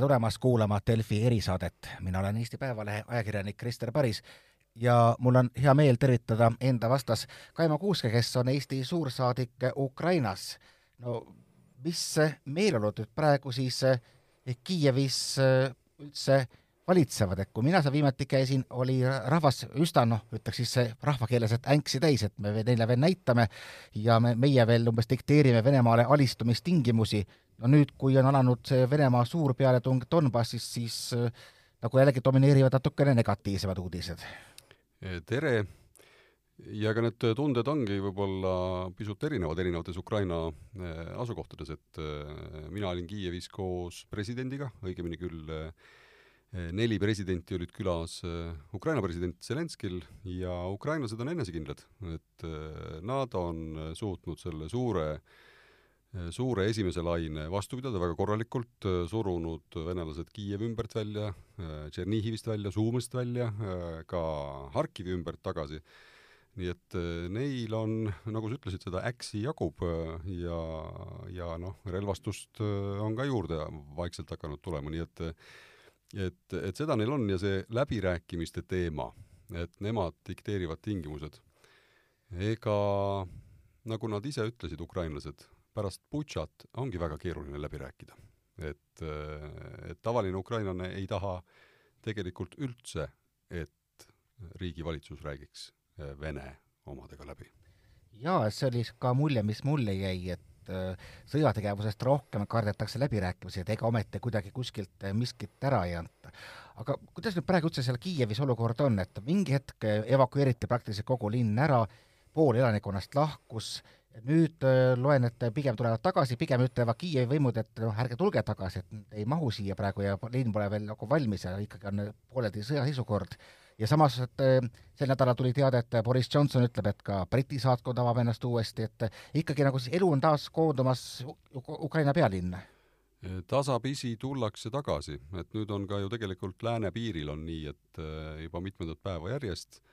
tere tulemast kuulama Delfi erisaadet. mina olen Eesti Päevalehe ajakirjanik Krister Paris ja mul on hea meel tervitada enda vastas Kaimo Kuuske, kes on Eesti suursaadik Ukrainas. no mis meeleolud nüüd praegu siis Kiievis üldse valitsevad, et kui mina seal viimati käisin, oli rahvas üsna noh, ütleks siis rahvakeeles, et änksi täis, et me neile veel näitame ja me, meie veel umbes dikteerime Venemaale alistumistingimusi. No nüüd, kui on alanud see Venemaa suur pealetung Donbassis, siis äh, nagu jällegi domineerivad natukene negatiivsemad uudised. tere! ja ka need tunded ongi võib-olla pisut erinevad erinevates Ukraina äh, asukohtades, et äh, mina olin Kiievis koos presidendiga, õigemini küll Eh, neli presidenti olid külas eh, Ukraina president Zelenskil ja ukrainlased on enesekindlad, et eh, nad on suutnud selle suure, suure esimese laine vastu pidada väga korralikult, surunud venelased Kiievi ümbert välja, Tšernihivist välja, Suumist välja, ka Harkivi ümbert tagasi nii et neil on, nagu sa ütlesid, seda äksi jagub ja, ja noh, relvastust on ka juurde vaikselt hakanud tulema, nii et et, et seda neil on ja see läbirääkimiste teema, et nemad dikteerivad tingimused. ega nagu nad ise ütlesid, ukrainlased, pärast Butšat ongi väga keeruline läbi rääkida. et, et tavaline ukrainlane ei taha tegelikult üldse, et riigi valitsus räägiks Vene omadega läbi. jaa, see oli ka mulje, mis mulle jäi, et äh, sõjategevusest rohkem kardetakse läbirääkimisi, et ega ometi kuidagi kuskilt äh, miskit ära ei anta. aga kuidas nüüd praegu üldse seal Kiievis olukord on, et mingi hetk evakueeriti praktiliselt kogu linn ära, pool elanikkonnast lahkus, nüüd äh, loen, et pigem tulevad tagasi, pigem ütlevad Kiievi võimud, et noh, ärge tulge tagasi, et ei mahu siia praegu ja linn pole veel nagu valmis ja ikkagi on pooleldi sõjaseisukord ja samas, et äh, sel nädalal tuli teade, et Boris Johnson ütleb, et ka Briti saatkond avab ennast uuesti, et ikkagi nagu siis elu on taas koondumas Ukraina pealinna. Tasapisi tullakse tagasi, et nüüd on ka ju tegelikult lääne piiril on nii, et äh, juba mitmendat päeva järjest äh,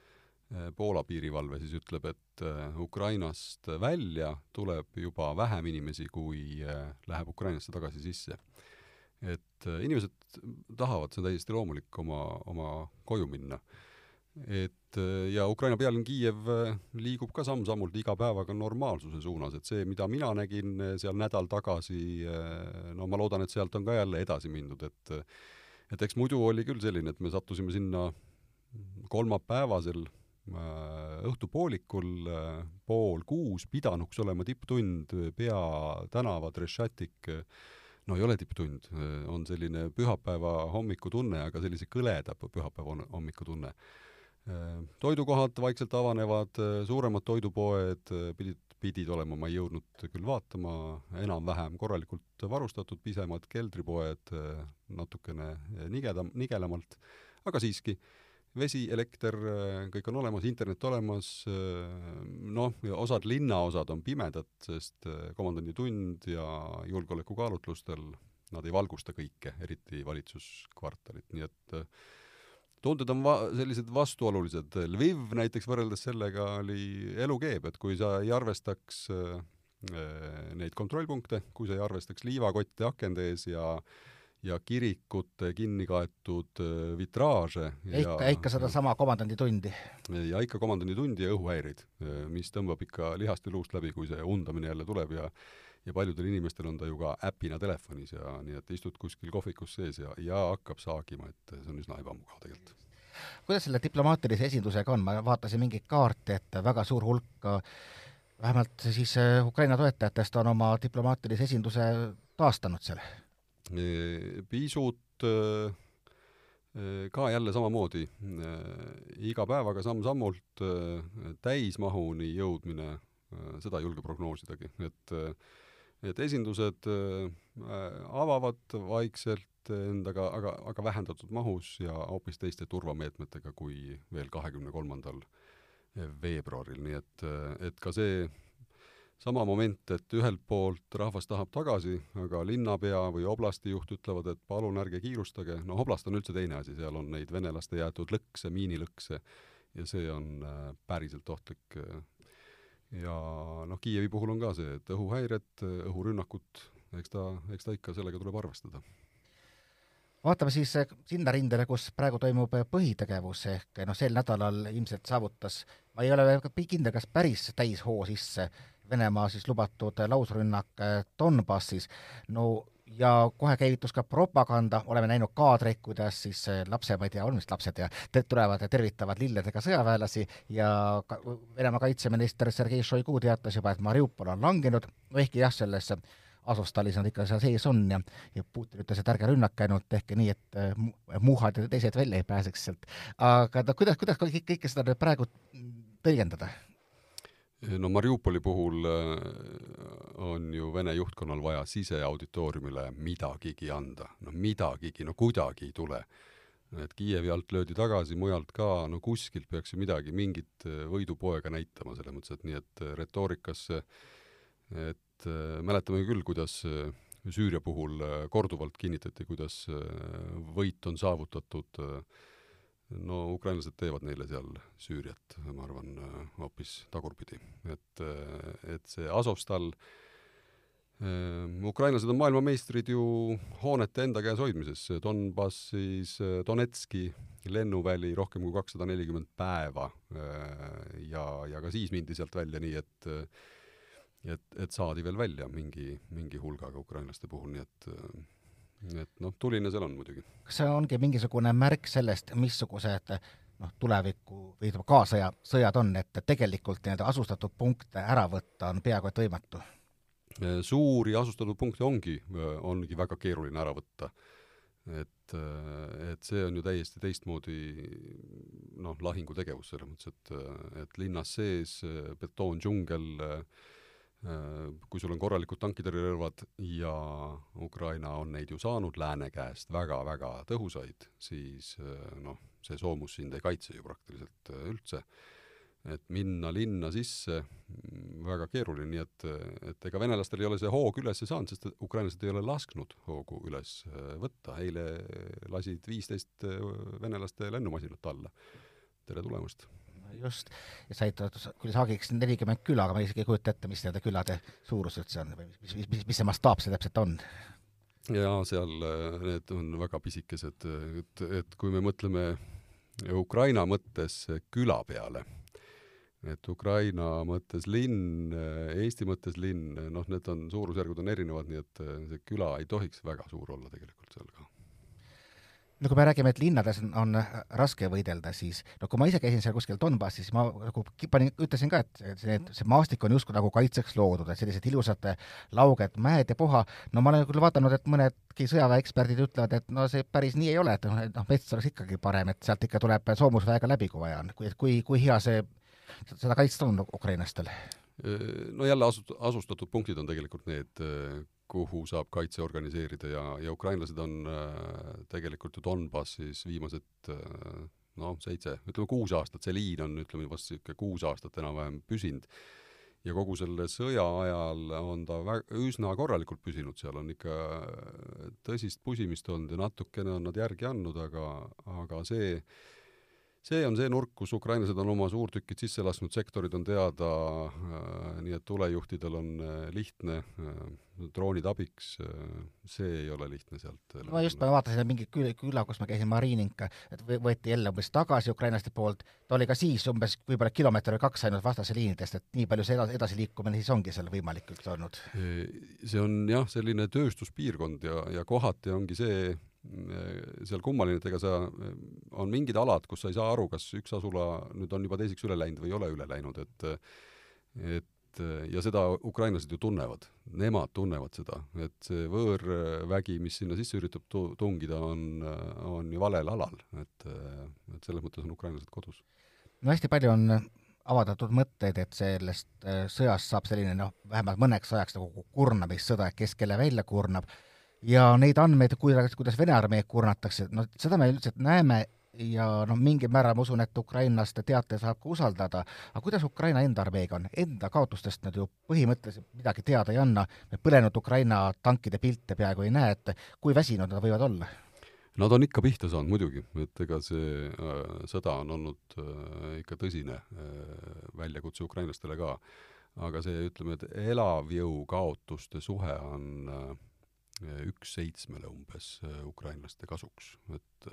Poola piirivalve siis ütleb, et Ukrainast välja tuleb juba vähem inimesi, kui läheb Ukrainasse tagasi sisse. Et äh, inimesed tahavad, see on täiesti loomulik, oma, oma koju minna. et äh, ja Ukraina pealinn Kiiev äh, liigub ka samm-sammult iga päevaga normaalsuse suunas, et see, mida mina nägin seal nädal tagasi, no ma loodan, et sealt on ka jälle edasi mindud, et et eks muidu oli küll selline, et me sattusime sinna kolmapäevasel õhtupoolikul pool kuus pidanuks olema tipptund peatänavad Rešatik no ei ole tipptund, on selline pühapäeva hommikutunne, aga sellise kõleda pühapäeva hommikutunne. toidukohad vaikselt avanevad, suuremad toidupoed pidid, pidid olema, ma ei jõudnud küll vaatama, enam-vähem korralikult varustatud, pisemad keldripoed natukene nigedam, nigelamalt, aga siiski vesi, elekter, kõik on olemas, internet olemas, noh, osad linnaosad on pimedad, sest komandanditund ja julgeolekukaalutlustel nad ei valgusta kõike, eriti valitsuskvartalit, nii et tunded on va-, sellised vastuolulised. Lviv näiteks võrreldes sellega oli elukeeb, et kui sa ei arvestaks neid kontrollpunkte, kui sa ei arvestaks liivakotte akende ees ja äh, ja kirikute kinni kaetud äh, vitraaže. ikka, ikka sedasama komandanditundi. ja ikka komandanditundi ja õhuhäireid, äh, mis tõmbab ikka lihast ja luust läbi, kui see undamine jälle tuleb ja ja paljudel inimestel on ta ju ka äpina telefonis ja nii et istud kuskil kohvikus sees ja, ja hakkab saagima, et see on üsna ebamugav tegelikult. kuidas selle diplomaatilise esindusega on, ma vaatasin mingeid kaarte, et väga suur hulk vähemalt siis Ukraina toetajatest on oma diplomaatilise esinduse taastanud seal pisut ka jälle samamoodi, iga päevaga samm-sammult täismahuni jõudmine, seda ei julge prognoosidagi, et et esindused avavad vaikselt endaga, aga, aga vähendatud mahus ja hoopis teiste turvameetmetega kui veel kahekümne kolmandal veebruaril, nii et, et ka see sama moment, et ühelt poolt rahvas tahab tagasi, aga linnapea või oblasti juht ütlevad, et palun ärge kiirustage, no oblast on üldse teine asi, seal on neid venelaste jäetud lõkse, miinilõkse ja see on äh, päriselt ohtlik. ja noh, Kiievi puhul on ka see, et õhuhäired, õhurünnakud, eks ta, eks ta ikka sellega tuleb arvestada vaatame siis sinna rindele, kus praegu toimub põhitegevus, ehk noh, sel nädalal ilmselt saavutas, ma ei ole kindel, kas päris täishoo sisse Venemaa siis lubatud lausrünnak Donbassis, no ja kohe käivitus ka propaganda, oleme näinud kaadreid, kuidas siis lapse, ma ei tea, on vist lapsed ja tulevad ja tervitavad lilledega sõjaväelasi ja ka Venemaa kaitseminister Sergei Šoigu teatas juba, et Mariupol on langenud, no ehkki jah, selles Azostalis nad ikka seal sees on ja, ja Putin ütles, et ärge rünnake ainult, tehke nii, et äh, muhad ja teised välja ei pääseks sealt. aga no kuidas, kuidas kõike, kõike seda nüüd praegu tõlgendada? No Mariupoli puhul äh, on ju Vene juhtkonnal vaja siseauditooriumile midagigi anda, no midagigi, no kuidagi ei tule. et Kiievi alt löödi tagasi, mujalt ka, no kuskilt peaks ju midagi, mingit äh, võidupoega näitama, selles mõttes, et nii, et retoorikasse, et et äh, mäletame küll, kuidas äh, Süüria puhul äh, korduvalt kinnitati, kuidas võit on saavutatud, no ukrainlased teevad neile seal Süüriat, ma arvan, hoopis tagurpidi. et, et see Azovstal ukrainlased on maailmameistrid ju hoonete enda käes hoidmises, Donbassis, Donetski lennuväli rohkem kui kakssada nelikümmend päeva ja, ja ka siis mindi sealt välja nii, et et, et saadi veel välja mingi, mingi hulgaga ukrainlaste puhul, nii et et noh, tuline seal on muidugi. kas see ongi mingisugune märk sellest, missugused noh, tuleviku või ütleme, kaasaja sõjad on, et tegelikult nii-öelda asustatud punkte ära võtta on peaaegu et võimatu? suuri asustatud punkte ongi, ongi väga keeruline ära võtta. et, et see on ju täiesti teistmoodi noh, lahingutegevus selles mõttes, et, et linnas sees betoondžungel äh, Äh, kui sul on korralikud tankitõrjerelvad ja Ukraina on neid ju saanud lääne käest väga-väga tõhusaid, siis äh, noh, see soomus sind ei kaitse ju praktiliselt äh, üldse. et minna linna sisse, mm, väga keeruline, nii et, et ega venelastel ei ole see hoog üles saanud, sest ukrainlased ei ole lasknud hoogu üles võtta, eile lasid viisteist venelaste lennumasinat alla. tere tulemast just, ja said küll saagiks nelikümmend küla, aga ma isegi ei kujuta ette, mis nende külade suurus üldse on või mis, mis, mis, mis see mastaap see täpselt on? jaa, seal äh, need on väga pisikesed, et, et kui me mõtleme Ukraina mõttes küla peale, et Ukraina mõttes linn, Eesti mõttes linn, noh, need on, suurusjärgud on erinevad, nii et see küla ei tohiks väga suur olla tegelikult seal ka no kui me räägime, et linnades on, on raske võidelda, siis no kui ma ise käisin seal kuskil Donbassis, ma nagu panin, ütlesin ka, et see, see maastik on justkui nagu kaitseks loodud, et sellised ilusad lauged mäed ja puha, no ma olen küll vaadanud, et mõnedki sõjaväeeksperdid ütlevad, et no see päris nii ei ole, et noh, mets oleks ikkagi parem, et sealt ikka tuleb soomusväega läbi, kui vaja on, kui, kui, kui hea see, seda kaitsta on ukrainlastel? no jälle asust-, asustatud punktid on tegelikult need kuhu saab kaitse organiseerida ja, ja ukrainlased on äh, tegelikult ju Donbassis viimased äh, noh, seitse, ütleme kuus aastat, see liin on, ütleme vast niisugune kuus aastat enam-vähem püsinud. ja kogu selle sõja ajal on ta vä-, üsna korralikult püsinud, seal on ikka tõsist pusimist olnud ja natukene on nad järgi andnud, aga, aga see äh, see on see nurk, kus ukrainlased on oma suurtükid sisse lasknud, sektorid on teada äh,, nii et tulejuhtidel on äh, lihtne äh,, droonid abiks äh,, see ei ole lihtne sealt äh, ma just, ma vaatasin mingi küla, küla, kus ma käisin, Mariininka, et võeti jälle umbes tagasi ukrainlaste poolt, ta oli ka siis umbes võib-olla kilomeeter või kaks ainult vastase liinidest, et nii palju see edasi, edasiliikumine siis ongi seal võimalik üldse olnud? see on jah, selline tööstuspiirkond ja, ja kohati ongi see seal kummaline, et ega sa, on mingid alad, kus sa ei saa aru, kas üks asula nüüd on juba teiseks üle läinud või ei ole üle läinud, et et ja seda ukrainlased ju tunnevad, nemad tunnevad seda, et see võõrvägi, mis sinna sisse üritab tu-, tungida, on, on ju valel alal, et, et selles mõttes on ukrainlased kodus. no hästi palju on avaldatud mõtteid, et sellest sõjast saab selline noh, vähemalt mõneks ajaks nagu kurnamissõda, et kes kelle välja kurnab ja neid andmeid, kuidas, kuidas Vene armeed kurnatakse, no seda me üldiselt näeme ja noh, mingil määral ma usun, et ukrainlaste teate saab ka usaldada, aga kuidas Ukraina enda armeega on, enda kaotustest nad ju põhimõtteliselt midagi teada ei anna, me põlenud Ukraina tankide pilte peaaegu ei näe, et kui väsinud nad võivad olla? Nad on ikka pihta saanud muidugi, et ega see äh, sõda on olnud äh, ikka tõsine äh, väljakutse ukrainlastele ka. aga see, ütleme, et elavjõu kaotuste suhe on äh, üks seitsmele umbes ukrainlaste kasuks, et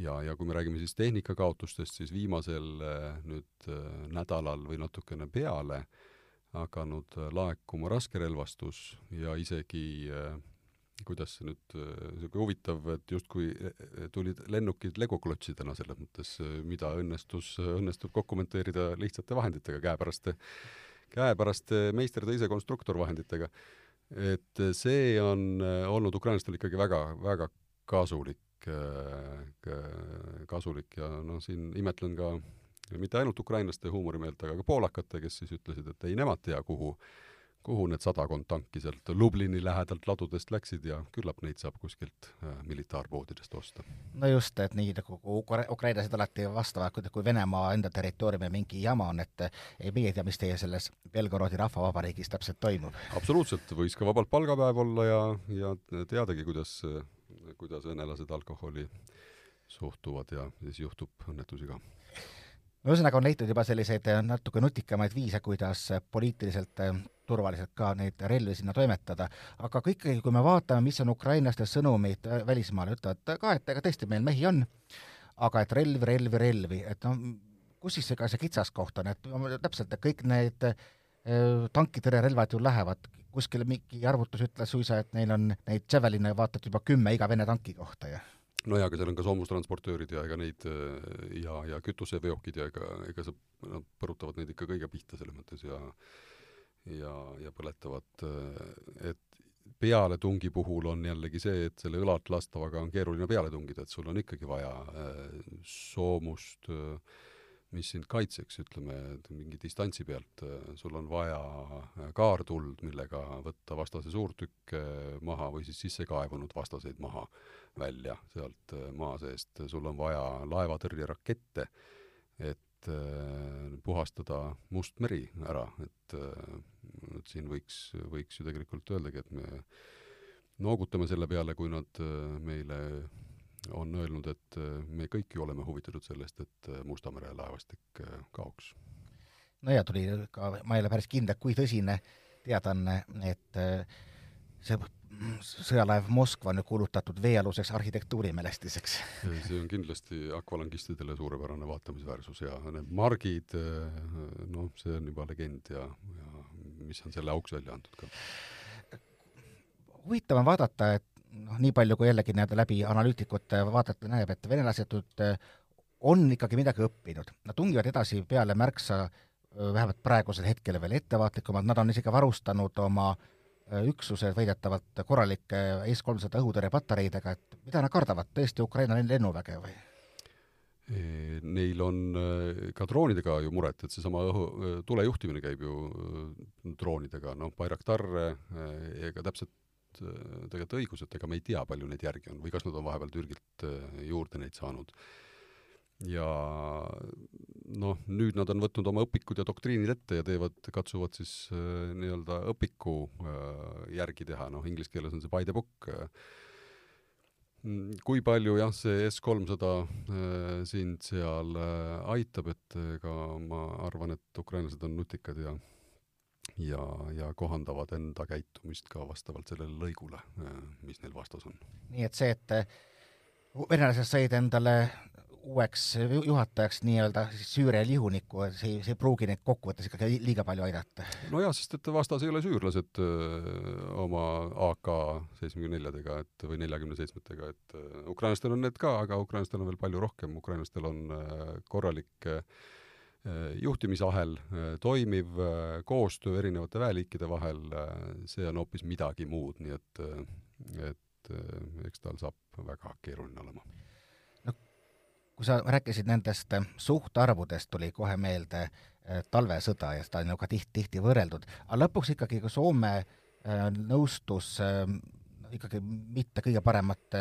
ja, ja kui me räägime siis tehnikakaotustest, siis viimasel nüüd nädalal või natukene peale hakanud laekuma raskerelvastus ja isegi äh, kuidas see nüüd, niisugune huvitav, et justkui tulid lennukid legoklotsidena selles mõttes, mida õnnestus, õnnestub kokku monteerida lihtsate vahenditega, käepäraste, käepäraste meisterda ise konstruktorvahenditega. Et see on olnud ukrainlastel ikkagi väga, väga kasulik, kasulik ja noh, siin imetlen ka mitte ainult ukrainlaste huumorimeelt, aga ka poolakate, kes siis ütlesid, et ei, nemad tea, kuhu kuhu need sadakond tanki sealt Lublini lähedalt ladudest läksid ja küllap neid saab kuskilt äh, militaarpoodidest osta. no just, et nii nagu Ukra-, ukrainlased alati vastavad, kui, kui Venemaa enda territooriumil mingi jama on, et ei meie tea, mis teie selles Belgorodi rahvavabariigis täpselt toimub. absoluutselt, võis ka vabalt palgapäev olla ja, ja teadagi, kuidas, kuidas venelased alkoholi suhtuvad ja siis juhtub õnnetusi ka no ühesõnaga on leitud juba selliseid natuke nutikamaid viise, kuidas poliitiliselt turvaliselt ka neid relvi sinna toimetada, aga ka ikkagi, kui me vaatame, mis on ukrainlaste sõnumid äh, välismaale, ütlevad ka, et ega tõesti meil mehi on, aga et relvi, relvi, relvi, et noh, kus siis ega see kitsaskoht on, et täpselt, et kõik need äh, tankitõrjerelvad ju lähevad, kuskil mingi arvutus ütles suisa, et neil on neid Javeline vaata et juba kümme iga Vene tanki kohta ja no jaa, aga seal on ka soomustransportöörid ja ega neid äh, ja, ja kütuseveokid ja ega, ega sa, nad põrutavad neid ikka kõige pihta selles mõttes ja ja, ja põletavad, äh, et pealetungi puhul on jällegi see, et selle õlalt lastavaga on keeruline peale tungida, et sul on ikkagi vaja äh, soomust, mis sind kaitseks, ütleme, mingi distantsi pealt, sul on vaja kaartuld, millega võtta vastase suurtükke maha või siis sisse kaevunud vastaseid maha välja sealt maa seest, sul on vaja laevatõrjerakette, et et puhastada Must meri ära, et, et siin võiks, võiks ju tegelikult öeldagi, et me noogutame selle peale, kui nad meile on öelnud, et me kõik ju oleme huvitatud sellest, et Musta mere laevastik kaoks. no ja tuli ka, ma ei ole päris kindel, kui tõsine teadaanne, et see sõjalaev Moskva on ju kuulutatud veealuseks arhitektuurimälestiseks. see on kindlasti akvalangistidele suurepärane vaatamisväärsus ja need margid, noh, see on juba legend ja, ja mis on selle auks välja antud ka. huvitav on vaadata, et noh, nii palju kui jällegi nii-öelda läbi analüütikute vaadata näeb, et venelased eh, on ikkagi midagi õppinud, nad tungivad edasi peale märksa eh, vähemalt praegusel hetkel veel ettevaatlikumad, nad on isegi varustanud oma Äh, üksused väidetavalt korralike S-300 õhutõrjepatareidega, et mida nad kardavad, tõesti Ukraina lennuväge või? Neil on äh, ka droonidega ju muret, et seesama õhu, äh, tulejuhtimine käib ju droonidega, noh, Bayraktar ega täpselt tegelikult õigus, et ega me ei tea, palju neid järgi on või kas nad on vahepeal Türgilt juurde neid saanud ja noh, nüüd nad on võtnud oma õpikud ja doktriinid ette ja teevad, katsuvad siis äh, nii-öelda õpiku äh, järgi teha, noh, inglise keeles on see by the book äh,. kui palju jah, see S kolmsada äh, sind seal äh, aitab, et ega ma arvan, et ukrainlased on nutikad ja ja, ja kohandavad enda käitumist ka vastavalt sellele lõigule, äh, mis neil vastas on. nii et see, et äh, venelased said endale uueks juhatajaks nii-öelda Süüria lihunikku, see, see ei pruugi neid kokkuvõttes ikkagi liiga palju aidata. no jah, sest et vastas ei ole süürlased öö, oma AK seitsmekümne neljadega, et või neljakümne seitsmetega, et öö, ukrainlastel on need ka, aga ukrainlastel on veel palju rohkem, ukrainlastel on öö, korralik öö, juhtimisahel, toimiv koostöö erinevate väeliikide vahel, see on hoopis midagi muud, nii et, et eks tal saab väga keeruline olema kui sa rääkisid nendest äh, suhtarvudest, tuli kohe meelde äh, talvesõda ja seda on ju ka tihti, tihti võrreldud, aga lõpuks ikkagi ka Soome äh, nõustus ikkagi mitte kõige paremate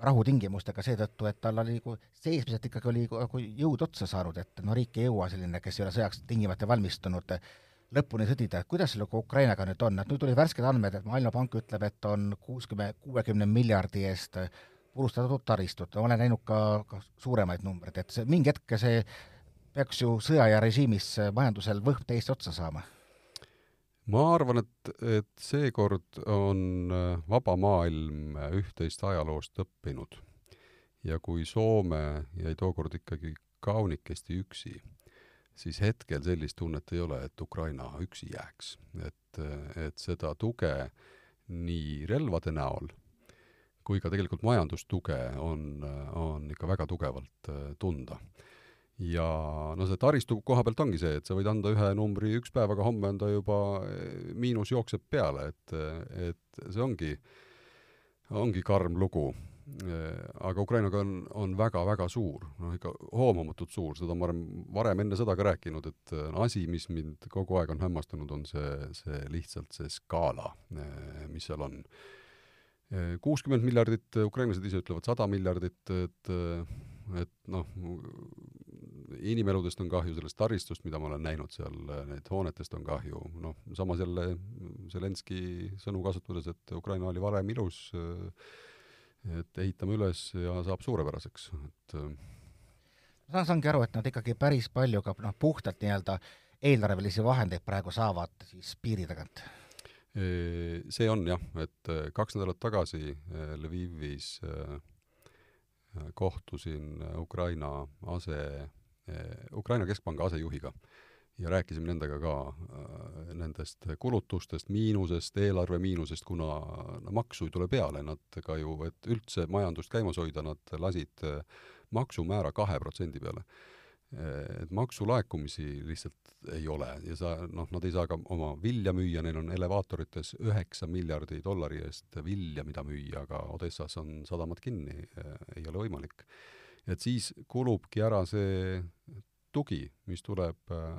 rahutingimustega seetõttu, et tal oli nagu seesmiselt ikkagi oli nagu jõud otsa saanud, et no riik ei jõua selline, kes ei ole sõjaks tingimata valmistunud, lõpuni sõdida, et kuidas selle Ukrainaga nüüd on, et nüüd tuli värsked andmed, et Maailmapank ütleb, et on kuuskümmend, kuuekümne miljardi eest purustatud taristut, olen näinud ka, ka suuremaid numbreid, et see mingi hetk see peaks ju sõjaaja režiimis majandusel võhm täiesti otsa saama? ma arvan, et, et seekord on äh, vaba maailm üht-teist ajaloost õppinud. ja kui Soome jäi tookord ikkagi kaunikesti üksi, siis hetkel sellist tunnet ei ole, et Ukraina üksi jääks. et, et seda tuge nii relvade näol kui ka tegelikult majandustuge on, on ikka väga tugevalt tunda ja no see taristu koha pealt ongi see, et sa võid anda ühe numbri üks päev, aga homme on ta juba, eh, miinus jookseb peale, et, et see ongi, ongi karm lugu. Aga Ukrainaga on, on väga-väga suur, noh ikka hoomamatult suur, seda ma olen varem enne seda ka rääkinud, et asi, mis mind kogu aeg on hämmastanud, on see, see lihtsalt see skaala, mis seal on kuuskümmend miljardit, ukrainlased ise ütlevad sada miljardit, et et noh, inimeludest on kahju, sellest taristust, mida ma olen näinud seal, need hoonetest on kahju, noh, samas jälle Zelenski sõnu kasutades, et Ukraina oli varem ilus, et ehitame üles ja saab suurepäraseks, et ma saangi aru, et nad ikkagi päris palju ka noh, puhtalt nii-öelda eelarvelisi vahendeid praegu saavad siis piiri tagant? See on jah, et kaks nädalat tagasi Lvivis kohtusin Ukraina ase Ukraina Keskpanga asejuhiga ja rääkisime nendega ka äh, nendest kulutustest, miinusest, eelarve miinusest, kuna no maksu ei tule peale, nad ka ju, et üldse majandust käimas hoida, nad lasid äh, maksumäära kahe protsendi peale. Et maksulaekumisi lihtsalt ei ole ja sa, noh, nad ei saa ka oma vilja müüa, neil on elevaatorites üheksa miljardi dollari eest vilja, mida müüa, aga Odessas on sadamad kinni, ei ole võimalik. Et siis kulubki ära see tugi, mis tuleb äh,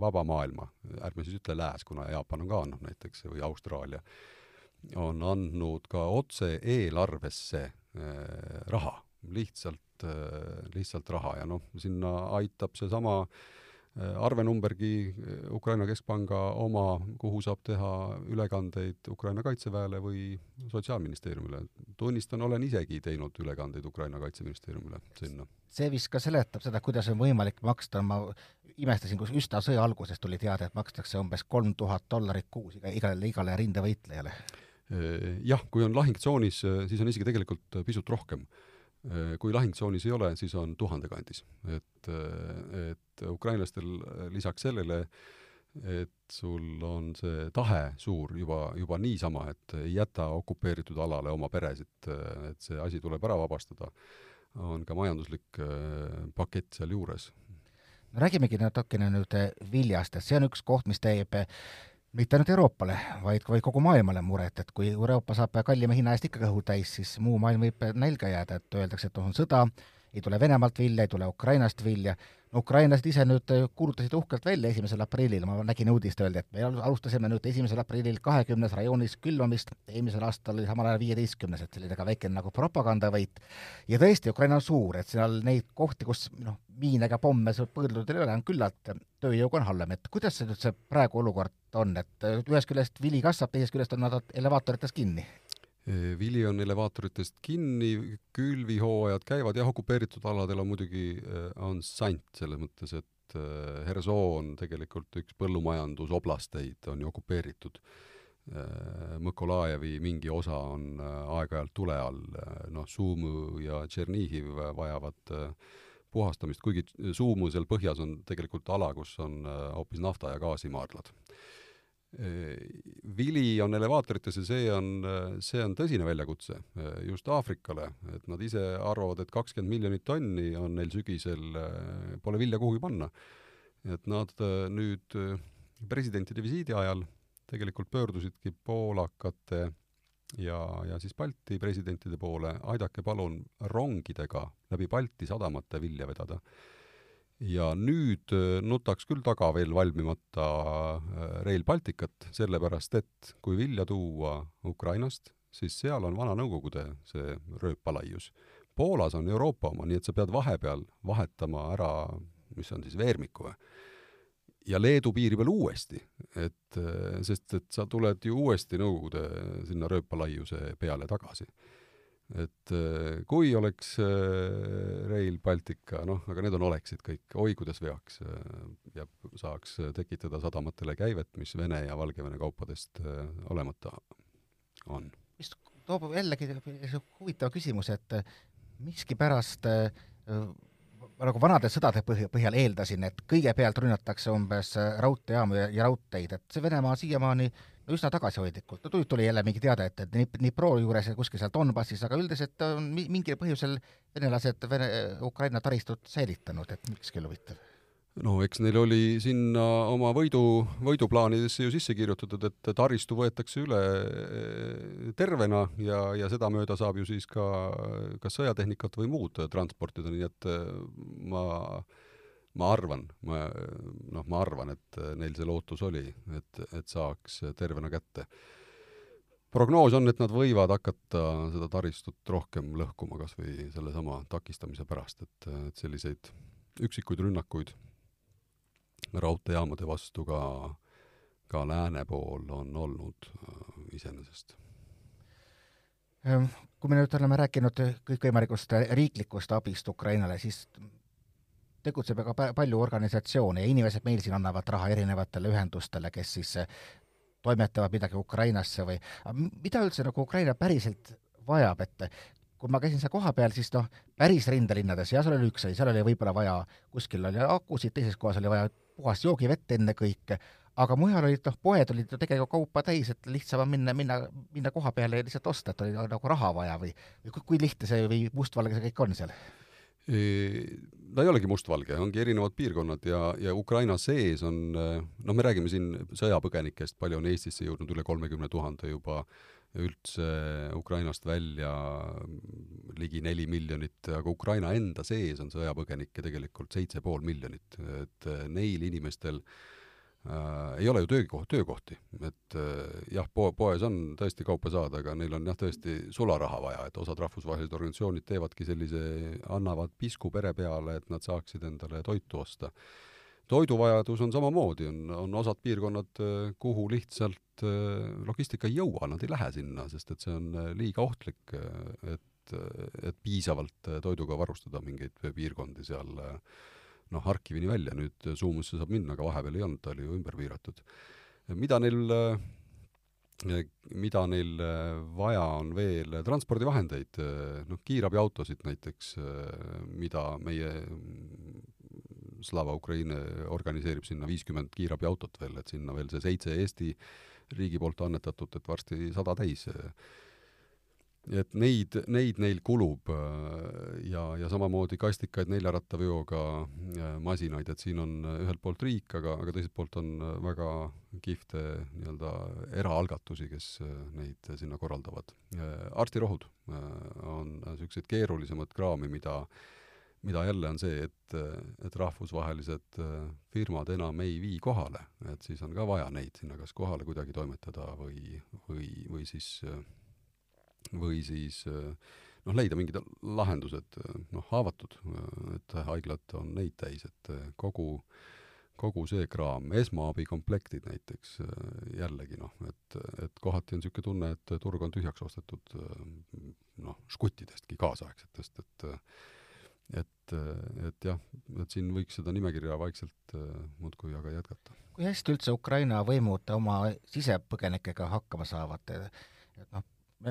vaba maailma, ärme siis ütle lääs, kuna Jaapan on ka andnud näiteks või Austraalia, on andnud ka otse eelarvesse äh, raha, lihtsalt äh,, lihtsalt raha ja noh, sinna aitab seesama äh, arvenumbergi äh, Ukraina Keskpanga oma, kuhu saab teha ülekandeid Ukraina Kaitseväele või Sotsiaalministeeriumile. tunnistan, olen isegi teinud ülekandeid Ukraina Kaitseministeeriumile sinna. see vist ka seletab seda, kuidas on võimalik maksta, ma imestasin, kus üsna sõja alguses tuli teade, et makstakse umbes kolm tuhat dollarit kuus iga, igale, igale rindevõitlejale. Jah, kui on lahingtsoonis, siis on isegi tegelikult pisut rohkem kui lahingtsoonis ei ole, siis on tuhande kandis. et, äh, et ukrainlastel lisaks sellele, et sul on see tahe suur juba, juba niisama, et ei jäta okupeeritud alale oma peresid, et see asi tuleb ära vabastada, on ka majanduslik äh, pakett sealjuures. no räägimegi natukene nüüd viljast, et see on üks koht, mis teeb mitte ainult Euroopale, vaid, vaid kogu maailmale muret, et kui Euroopa saab kallima hinna eest ikka kõhu täis, siis muu maailm võib nälga jääda, et öeldakse, et on sõda, ei tule Venemaalt vilja, ei tule Ukrainast vilja, ukrainlased ise nüüd kuulutasid uhkelt välja esimesel aprillil, ma nägin uudist, öeldi, et me alustasime nüüd esimesel aprillil kahekümnes rajoonis külvamist, eelmisel aastal oli samal ajal viieteistkümnes, et selline ka väikene nagu propagandavõit, ja tõesti, Ukraina on suur, et seal neid kohti, kus noh, miine ega pomme põõdudel ei ole, on küllalt, tööjõuga on halvem, et kuidas see nüüd see praegu olukord on, et ühest küljest vili kasvab, teisest küljest on nad elevaatorites kinni? Vili on elevaatorites kinni, külvihooajad käivad, jah, okupeeritud aladel on muidugi, on sant selles mõttes, et Hersoon tegelikult üks põllumajandusoblasteid on ju okupeeritud. Mõkolajevi mingi osa on aeg-ajalt tule all, noh, Sumu ja Tšernihiv vajavad puhastamist, kuigi Sumu seal põhjas on tegelikult ala, kus on hoopis nafta- ja gaasimaardlad vili on elevaatorites ja see on, see on tõsine väljakutse just Aafrikale, et nad ise arvavad, et kakskümmend miljonit tonni on neil sügisel, pole vilja kuhugi panna. et nad nüüd presidentide visiidi ajal tegelikult pöördusidki poolakate ja, ja siis Balti presidentide poole, aidake palun rongidega läbi Balti sadamate vilja vedada ja nüüd äh, nutaks küll taga veel valmimata äh, Rail Balticut, sellepärast et kui vilja tuua Ukrainast, siis seal on vana Nõukogude see rööpalaius. Poolas on Euroopa oma, nii et sa pead vahepeal vahetama ära, mis on siis veermiku või, ja Leedu piiri peal uuesti, et äh, sest et sa tuled ju uuesti Nõukogude sinna rööpalaiuse peale tagasi et äh, kui oleks äh, Rail Baltica, noh, aga need on oleksid kõik, oi kuidas veaks ja saaks tekitada sadamatele käivet, mis Vene ja Valgevene kaupadest olemata on. mis toob jällegi huvitava küsimuse, et miskipärast nagu vanade sõdade põhjal eeldasin, et kõigepealt rünnatakse umbes raudteejaamu ja, ja raudteid, et see Venemaa siiamaani äh, üsna tagasihoidlikult, no tuli jälle mingi teade, et, et Dnipro juures ja kuskil seal Donbassis, aga üldiselt on mingil põhjusel venelased Vene, Ukraina taristut säilitanud, et miks küll huvitav? no eks neil oli sinna oma võidu, võiduplaanidesse ju sisse kirjutatud, et taristu võetakse üle eh, tervena ja, ja sedamööda saab ju siis ka kas sõjatehnikat või muud transportida, nii et eh, ma äh, ma arvan, ma noh, ma arvan, et neil see lootus oli, et, et saaks tervena kätte. prognoos on, et nad võivad hakata seda taristut rohkem lõhkuma kas või sellesama takistamise pärast, et, et selliseid üksikuid rünnakuid raudteejaamade vastu ka, ka lääne pool on olnud äh, iseenesest ehm, kui me nüüd oleme rääkinud kõikvõimalikust riiklikust abist Ukrainale, siis tegutseb väga palju organisatsioone ja inimesed meil siin annavad raha erinevatele ühendustele, kes siis eh, toimetavad midagi Ukrainasse või mida üldse nagu Ukraina päriselt vajab, et kui ma käisin seal kohapeal, siis noh, päris rindelinnades, jah, seal oli üks asi, seal oli võib-olla vaja, kuskil oli akusid, teises kohas oli vaja puhast joogivett ennekõike, aga mujal olid noh, poed olid ju tegelikult kaupa täis, et lihtsam on minna, minna, minna koha peale ja lihtsalt osta, et oli nagu raha vaja või, või kui, kui lihtne see või mustvalge see kõik on seal? Ta ei olegi mustvalge, ongi erinevad piirkonnad ja, ja Ukraina sees on, noh, me räägime siin sõjapõgenikest, palju on Eestisse jõudnud, üle kolmekümne tuhande juba üldse Ukrainast välja ligi neli miljonit, aga Ukraina enda sees on sõjapõgenikke tegelikult seitse pool miljonit, et neil inimestel äh, äh, ei ole ju töökoht, töökohti, et äh, jah, poe, poes on tõesti kaupa saada, aga neil on jah, tõesti sularaha vaja, et osad rahvusvahelised organisatsioonid teevadki sellise, annavad pisku pere peale, et nad saaksid endale toitu osta. toiduvajadus on samamoodi, on, on osad piirkonnad, äh, kuhu lihtsalt äh, logistika ei jõua, nad ei lähe sinna, sest et see on äh, liiga ohtlik, et, et piisavalt toiduga varustada mingeid piirkondi seal äh, noh, Harkivini välja, nüüd Suumusse saab minna, aga vahepeal ei olnud, ta oli ju ümber piiratud. mida neil mida neil vaja on veel, transpordivahendeid, noh, kiirabiautosid näiteks, mida meie Slava Ukraini organiseerib sinna viiskümmend kiirabiautot veel, et sinna veel see seitse Eesti riigi poolt annetatud, et varsti sada täis et neid, neid neil kulub äh, ja, ja samamoodi kastikaid neljarattaveoga äh, masinaid, et siin on äh, ühelt poolt riik, aga, aga teiselt poolt on väga kihvte nii-öelda eraalgatusi, kes neid sinna korraldavad. arstirohud on niisugused keerulisemad kraami, mida mida jälle on see, et, et rahvusvahelised firmad enam ei vii kohale, et siis on ka vaja neid sinna kas kohale kuidagi toimetada või, või, või siis või siis noh, leida mingid lahendused, noh, haavatud, et haiglad on neid täis, et kogu, kogu see kraam, esmaabikomplektid näiteks jällegi noh, et, et kohati on niisugune tunne, et turg on tühjaks ostetud noh, žguttidestki kaasaegsetest, et et, et jah, et siin võiks seda nimekirja vaikselt muudkui aga jätkata. kui hästi üldse Ukraina võimud oma sisepõgenikega hakkama saavad, et noh,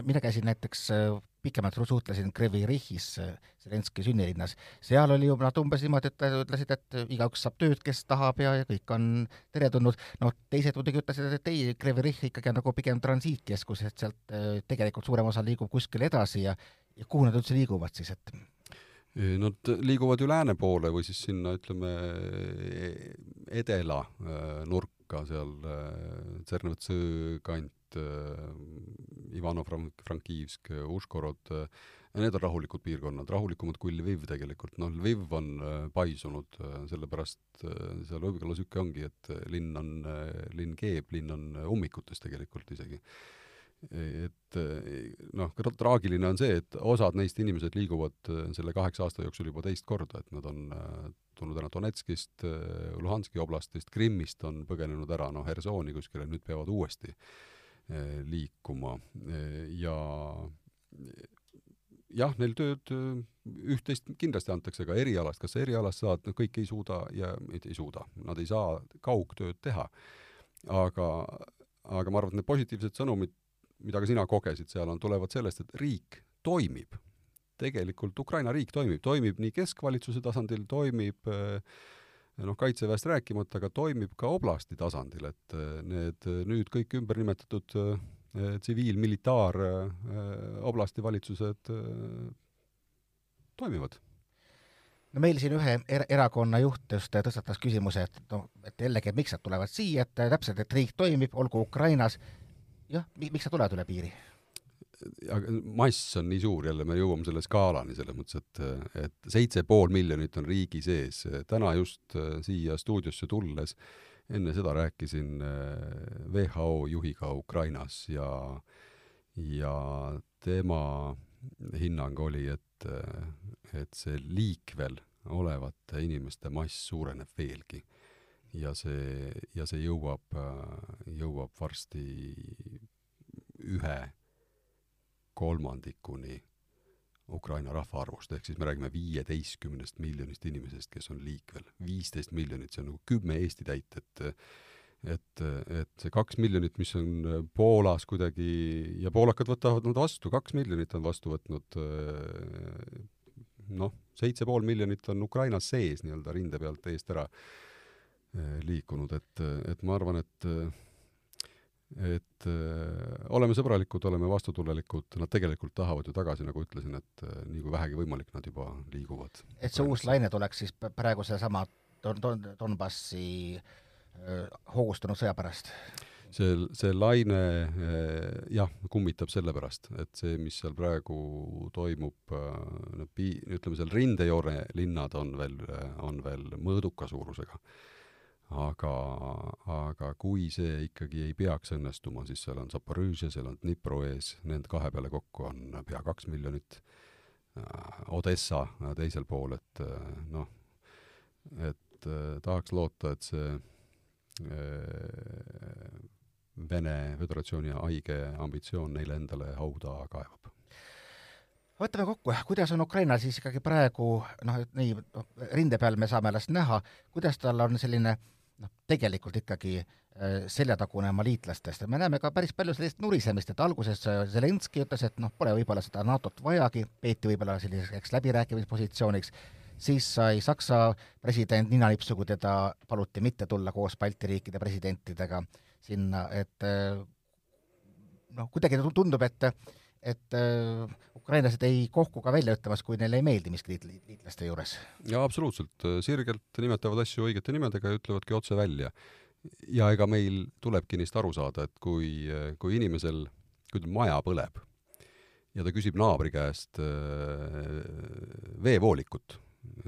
mina käisin näiteks äh, pikemalt suhtlesin Krevi Rihis, äh, Zelenski sünnilinnas, seal oli ju nad umbes niimoodi, et ütlesid, et igaüks saab tööd, kes tahab ja, ja kõik on teretulnud, noh, teised muidugi ütlesid, et ei, Krevi Rih ikkagi on nagu pigem transiitkeskus, et sealt äh, tegelikult suurem osa liigub kuskile edasi ja ja kuhu nad üldse liiguvad siis, et? Nad liiguvad ju lääne poole või siis sinna, ütleme, e-, edela nurka seal Tsernevtsi kant, Ivano-Frankivsk, Uškorod äh,, need on rahulikud piirkonnad, rahulikumad kui Lviv tegelikult, noh, Lviv on äh, paisunud äh,, sellepärast äh, seal võib-olla niisugune ongi, et linn on äh,, linn keeb, linn on ummikutes tegelikult isegi. Et noh, traagiline on see, et osad neist inimesed liiguvad äh, selle kaheksa aasta jooksul juba teist korda, et nad on äh, tulnud ära Donetskist, äh, Luhanski oblastist, Krimmist on põgenenud ära, noh, Hersooni kuskile, nüüd peavad uuesti liikuma ja jah, neil tööd üht-teist kindlasti antakse ka erialast, kas sa erialast saad, no kõik ei suuda ja ei suuda, nad ei saa kaugtööd teha. aga, aga ma arvan, et need positiivsed sõnumid, mida ka sina kogesid seal, on, tulevad sellest, et riik toimib. tegelikult Ukraina riik toimib, toimib nii keskvalitsuse tasandil, toimib noh, kaitseväest rääkimata, aga toimib ka oblasti tasandil, et need nüüd kõik ümber nimetatud tsiviil-, militaar-, oblasti valitsused toimivad no meil siin ühe er erakonna juht just tõstatas küsimuse, et noh, et jällegi, et miks nad tulevad siia, et täpselt, et riik toimib, olgu Ukrainas, jah, miks nad tulevad üle piiri? Mass on nii suur, jälle me jõuame selle skaalani selles mõttes, et, et seitse pool miljonit on riigi sees. täna just äh, siia stuudiosse tulles, enne seda rääkisin äh, WHO juhiga Ukrainas ja, ja tema hinnang oli, et, et see liikvel olevate inimeste mass suureneb veelgi. ja see, ja see jõuab, jõuab varsti ühe kolmandikuni Ukraina rahvaarvust, ehk siis me räägime viieteistkümnest miljonist inimesest, kes on liikvel. viisteist miljonit, see on nagu kümme Eesti täit, et et, et see kaks miljonit, mis on Poolas kuidagi ja poolakad võtavad nad vastu, kaks miljonit on vastu võtnud noh, seitse pool miljonit on Ukrainas sees nii-öelda rinde pealt eest ära liikunud, et, et ma arvan, et et äh, oleme sõbralikud, oleme vastutulelikud, nad tegelikult tahavad ju tagasi, nagu ütlesin, et äh, nii kui vähegi võimalik, nad juba liiguvad. et see uus laine tuleks siis praegu sedasama Don-, Don-, Donbassi hoogustunud sõja pärast? see, see laine jah, kummitab sellepärast, et see, mis seal praegu toimub, no pi-, ütleme seal rindejoone linnad on veel, on veel mõõduka suurusega. Aga, aga kui see ikkagi ei peaks õnnestuma, siis seal on Zaporižžja, seal on Dnipro ees, nende kahe peale kokku on pea kaks miljonit, Odessa teisel pool, et noh, et tahaks loota, et see Äh, Vene Föderatsiooni haige ambitsioon neile endale hauda kaevab. võtame kokku, kuidas on Ukrainal siis ikkagi praegu noh, nii, rinde peal me saame alles näha, kuidas tal on selline noh, tegelikult ikkagi äh, seljatagune oma liitlastest, me näeme ka päris palju sellist nurisemist, et alguses äh, Zelenskõi ütles, et noh, pole võib-olla seda NATO-t vajagi, peeti võib-olla selliseks läbirääkimispositsiooniks, siis sai Saksa president ninanipsu, kui teda paluti mitte tulla koos Balti riikide presidentidega sinna, et eh, noh, kuidagi tundub, et et uh, ukrainlased ei kohku ka välja ütlemas, kui neile ei meeldi miski liit, liitlaste juures. jaa, absoluutselt, sirgelt nimetavad asju õigete nimedega ja ütlevadki otse välja. ja ega meil tulebki neist aru saada, et kui, kui inimesel, kui tal maja põleb ja ta küsib naabri käest äh, veevoolikut,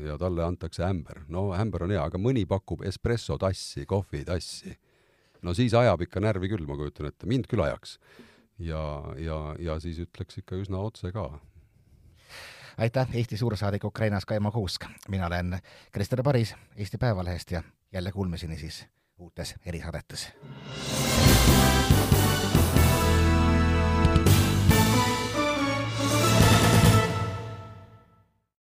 ja talle antakse ämber. no ämber on hea, aga mõni pakub espressotassi, kohvitassi. no siis ajab ikka närvi küll, ma kujutan ette, mind küll ajaks. Ja, ja, ja siis ütleks ikka üsna otse ka. aitäh, Eesti suursaadik Ukrainas Kaimo Kuusk. mina olen Krister Paris Eesti Päevalehest ja jälle kuulmiseni siis uutes erisaadetes.